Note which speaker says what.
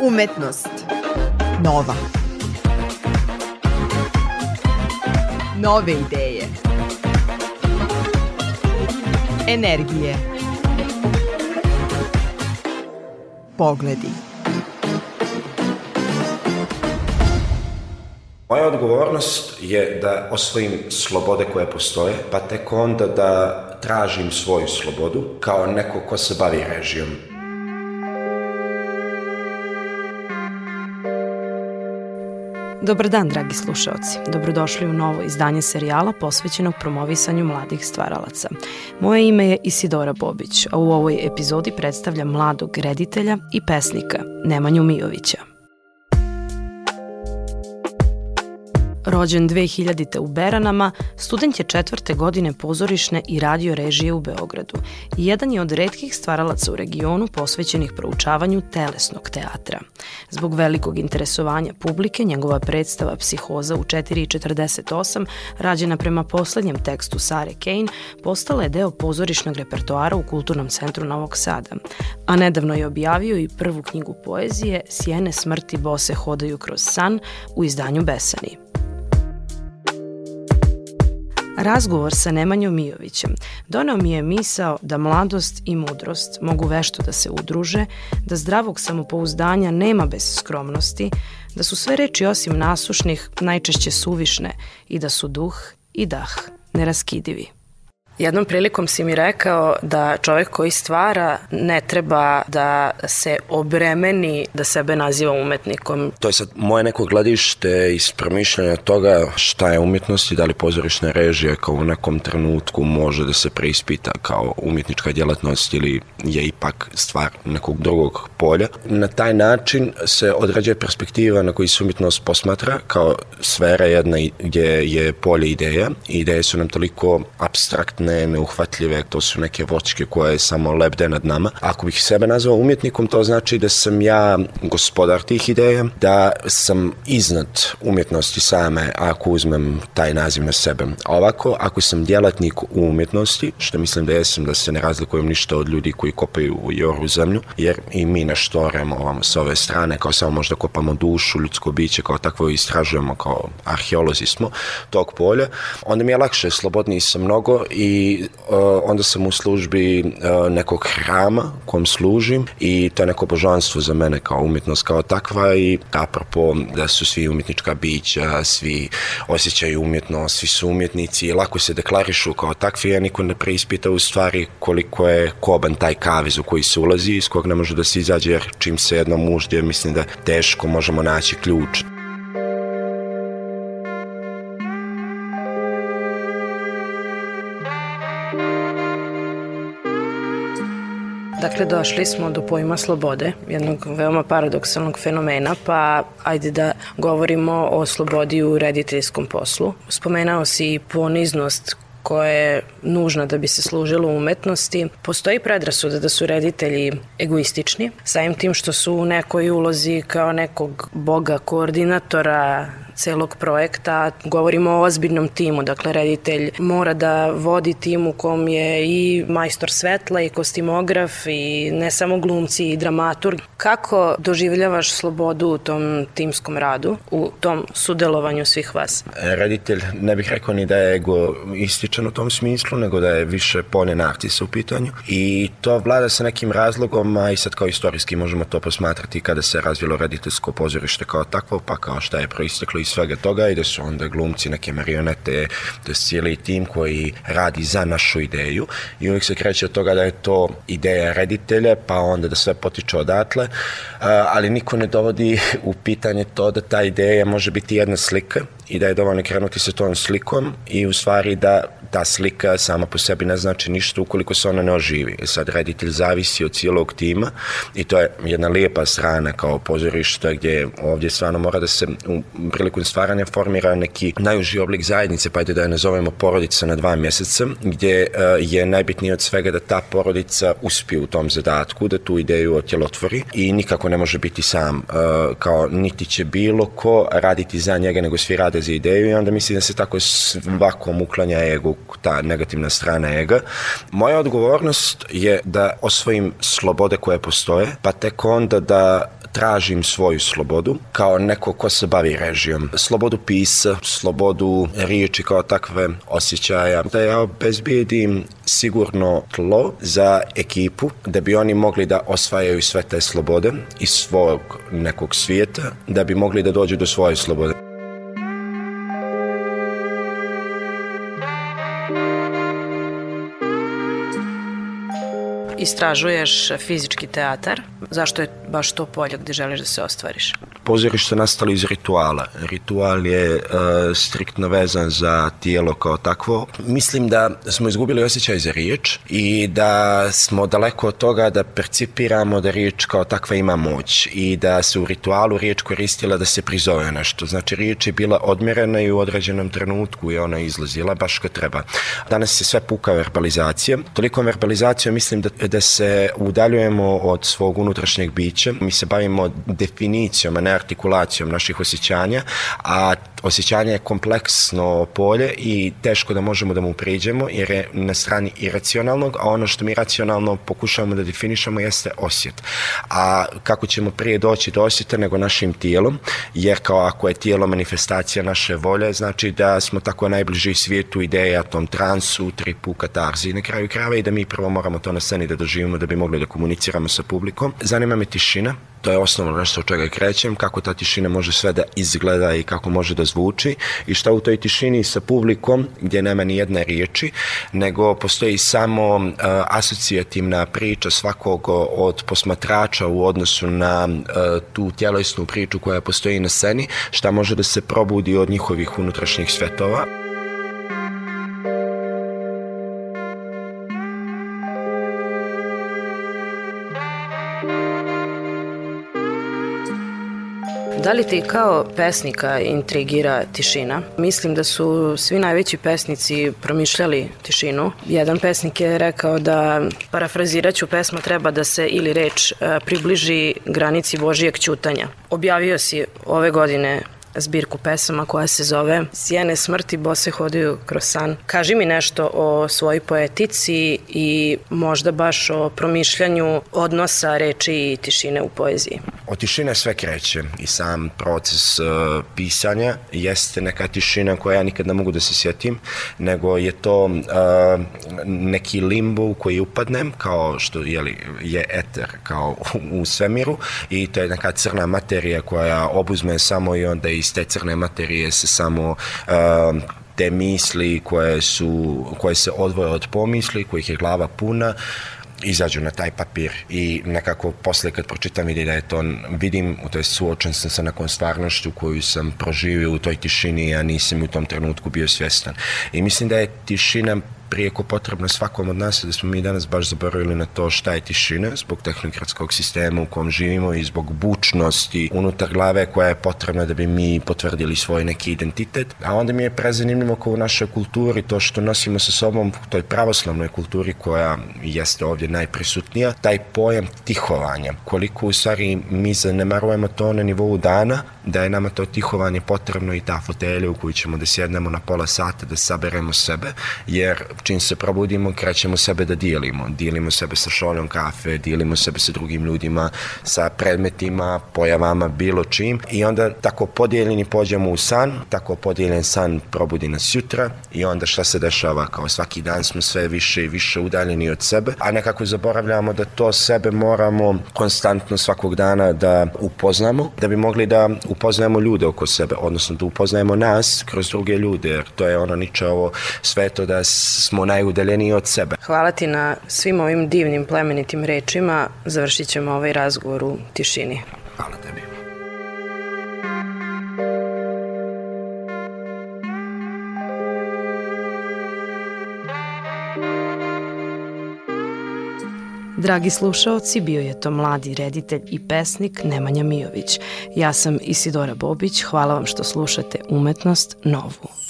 Speaker 1: Umetnost. Nova. Nove ideje. Energije. Pogledi.
Speaker 2: Moja odgovornost je da osvojim slobode koje postoje, pa tek onda da tražim svoju slobodu kao neko ko se bavi režijom.
Speaker 3: Dobar dan, dragi slušaoci. Dobrodošli u novo izdanje serijala posvećenog promovisanju mladih stvaralaca. Moje ime je Isidora Bobić, a u ovoj epizodi predstavljam mladog reditelja i pesnika Nemanju Mijovića. Rođen 2000. u Beranama, student je četvrte godine pozorišne i radio režije u Beogradu i jedan je od redkih stvaralaca u regionu posvećenih proučavanju telesnog teatra. Zbog velikog interesovanja publike, njegova predstava Psihoza u 4.48, rađena prema poslednjem tekstu Sare Kane, postala je deo pozorišnog repertoara u Kulturnom centru Novog Sada, a nedavno je objavio i prvu knjigu poezije Sjene smrti bose hodaju kroz san u izdanju Besani. Razgovor sa Nemanjom Mijovićem donao mi je misao da mladost i mudrost mogu vešto da se udruže, da zdravog samopouzdanja nema bez skromnosti, da su sve reči osim nasušnih najčešće suvišne i da su duh i dah neraskidivi. Jednom prilikom si mi rekao da čovjek koji stvara ne treba da se obremeni da sebe naziva umetnikom.
Speaker 2: To je sad moje neko gledište iz promišljanja toga šta je umjetnost i da li pozorišna režija kao u nekom trenutku može da se preispita kao umjetnička djelatnost ili je ipak stvar nekog drugog polja. Na taj način se određuje perspektiva na koji se umjetnost posmatra kao sfera jedna gdje je polje ideja ideje su nam toliko abstraktne ne, neuhvatljive, to su neke vočke koje samo lebde nad nama. Ako bih sebe nazvao umjetnikom, to znači da sam ja gospodar tih ideja, da sam iznad umjetnosti same ako uzmem taj naziv na sebe. A ovako, ako sam djelatnik u umjetnosti, što mislim da jesam, da se ne razlikujem ništa od ljudi koji kopaju u joru zemlju, jer i mi nešto oremo ovamo s ove strane, kao samo možda kopamo dušu, ljudsko biće, kao takvo istražujemo, kao arheolozi smo tog polja, onda mi je lakše, slobodniji sam mnogo i uh, onda sam u službi uh, nekog hrama kom služim i to je neko božanstvo za mene kao umjetnost kao takva i apropo da su svi umjetnička bića, svi osjećaju umjetnost, svi su umjetnici i lako se deklarišu kao takvi, a niko ne preispita u stvari koliko je koban taj kavez u koji se ulazi, iz kog ne može da se izađe, jer čim se jednom uždje, mislim da teško možemo naći ključ.
Speaker 3: Došli smo do pojma slobode, jednog veoma paradoksalnog fenomena, pa ajde da govorimo o slobodi u rediteljskom poslu. Spomenao si poniznost koja je nužna da bi se služilo umetnosti. Postoji predrasuda da su reditelji egoistični, samim tim što su u nekoj ulozi kao nekog boga koordinatora celog projekta. Govorimo o ozbiljnom timu, dakle reditelj mora da vodi tim u kom je i majstor svetla i kostimograf i ne samo glumci i dramaturg. Kako doživljavaš slobodu u tom timskom radu, u tom sudelovanju svih vas?
Speaker 2: Reditelj ne bih rekao ni da je ego ističan u tom smislu, nego da je više polje narcisa u pitanju. I to vlada sa nekim razlogom, a i sad kao istorijski možemo to posmatrati kada se razvilo rediteljsko pozorište kao takvo, pa kao šta je proisteklo iz svega toga i da su onda glumci neke marionete, to je cijeli tim koji radi za našu ideju. I uvijek se kreće od toga da je to ideja reditelja, pa onda da sve potiče odatle, ali niko ne dovodi u pitanje to da ta ideja može biti jedna slika i da je dovoljno krenuti sa tom slikom i u stvari da ta slika sama po sebi ne znači ništa ukoliko se ona ne oživi. E sad, reditelj zavisi od cijelog tima i to je jedna lijepa strana kao pozorišta gdje ovdje stvarno mora da se u priliku stvaranja formira neki najuži oblik zajednice, pa ajde da je nazovemo porodica na dva mjeseca, gdje uh, je najbitnije od svega da ta porodica uspije u tom zadatku, da tu ideju otjelotvori i nikako ne može biti sam, uh, kao niti će bilo ko raditi za njega, nego svi rade za ideju i onda mislim da se tako svakom uklanja ego ta negativna strana ega. Moja odgovornost je da osvojim slobode koje postoje, pa tek onda da tražim svoju slobodu kao neko ko se bavi režijom. Slobodu pisa, slobodu riječi kao takve osjećaja. Da ja obezbijedim sigurno tlo za ekipu da bi oni mogli da osvajaju sve te slobode iz svog nekog svijeta, da bi mogli da dođu do svoje slobode.
Speaker 3: Istražuješ fizički teatar. Zašto je baš to polje gde želiš da se ostvariš?
Speaker 2: Pozorište nastalo iz rituala. Ritual je uh, striktno vezan za tijelo kao takvo. Mislim da smo izgubili osjećaj za riječ i da smo daleko od toga da percipiramo da riječ kao takva ima moć i da se u ritualu riječ koristila da se prizove nešto. Znači riječ je bila odmjerena i u određenom trenutku i ona izlazila baš kad treba. Danas je sve puka verbalizacija. Toliko verbalizacija mislim da, da se udaljujemo od svog unutrašnjeg bića. Mi se bavimo definicijom, a ne artikulacijom naših osjećanja, a osjećanje je kompleksno polje i teško da možemo da mu priđemo jer je na strani iracionalnog, a ono što mi racionalno pokušavamo da definišemo jeste osjet. A kako ćemo prije doći do osjeta nego našim tijelom, jer kao ako je tijelo manifestacija naše volje, znači da smo tako najbliži svijetu ideja, tom transu, tripu, katarzi na kraju krava i da mi prvo moramo to na sceni da doživimo da bi mogli da komuniciramo sa publikom. Zanima me tišina, to je osnovno nešto od čega krećem, kako ta tišina može sve da izgleda i kako može da zvuči i šta u toj tišini sa publikom gdje nema ni jedne riječi, nego postoji samo uh, asocijativna priča svakog od posmatrača u odnosu na uh, tu tjelesnu priču koja postoji na sceni, šta može da se probudi od njihovih unutrašnjih svetova.
Speaker 3: Da li ti kao pesnika intrigira tišina? Mislim da su svi najveći pesnici promišljali tišinu. Jedan pesnik je rekao da, parafraziraću, pesma treba da se ili reč e, približi granici Božijeg ćutanja. Objavio si ove godine zbirku pesama koja se zove Sjene smrti bose hodaju kroz san. Kaži mi nešto o svojoj poetici i možda baš o promišljanju odnosa reči i tišine u poeziji.
Speaker 2: O tišine sve kreće i sam proces uh, pisanja jeste neka tišina koja ja nikad ne mogu da se sjetim, nego je to uh, neki limbo u koji upadnem, kao što jeli, je eter, kao u svemiru i to je neka crna materija koja obuzme samo i onda iz te crne materije se samo uh, te misli koje su koje se odvoje od pomisli, kojih je glava puna, izađu na taj papir i nekako posle kad pročitam vidi da je to, vidim, to je suočen sam sa nekom stvarnošću koju sam proživio u toj tišini, a nisam u tom trenutku bio svjestan. I mislim da je tišina prijeko potrebno svakom od nas da smo mi danas baš zaboravili na to šta je tišina zbog tehnokratskog sistema u kom živimo i zbog bučnosti unutar glave koja je potrebna da bi mi potvrdili svoj neki identitet. A onda mi je prezanimljivo kao u našoj kulturi to što nosimo sa sobom u toj pravoslavnoj kulturi koja jeste ovdje najprisutnija, taj pojam tihovanja. Koliko u stvari mi zanemarujemo to na nivou dana, da je nama to tihovanje potrebno i ta fotelja u koju ćemo da sjednemo na pola sata da saberemo sebe, jer čim se probudimo krećemo sebe da dijelimo. Dijelimo sebe sa šoljom kafe, dijelimo sebe sa drugim ljudima, sa predmetima, pojavama, bilo čim i onda tako podijeljeni pođemo u san, tako podijeljen san probudi nas jutra i onda šta se dešava? Kao svaki dan smo sve više i više udaljeni od sebe, a nekako zaboravljamo da to sebe moramo konstantno svakog dana da upoznamo, da bi mogli da upoznajemo ljude oko sebe, odnosno da upoznajemo nas kroz druge ljude, jer to je ono niče ovo sveto da smo najudaljeniji od sebe.
Speaker 3: Hvala ti na svim ovim divnim plemenitim rečima. Završit ćemo ovaj razgovor u tišini.
Speaker 2: Hvala tebi.
Speaker 3: Dragi slušaoci, bio je to mladi reditelj i pesnik Nemanja Mijović. Ja sam Isidora Bobić, hvala vam što slušate Umetnost Novu.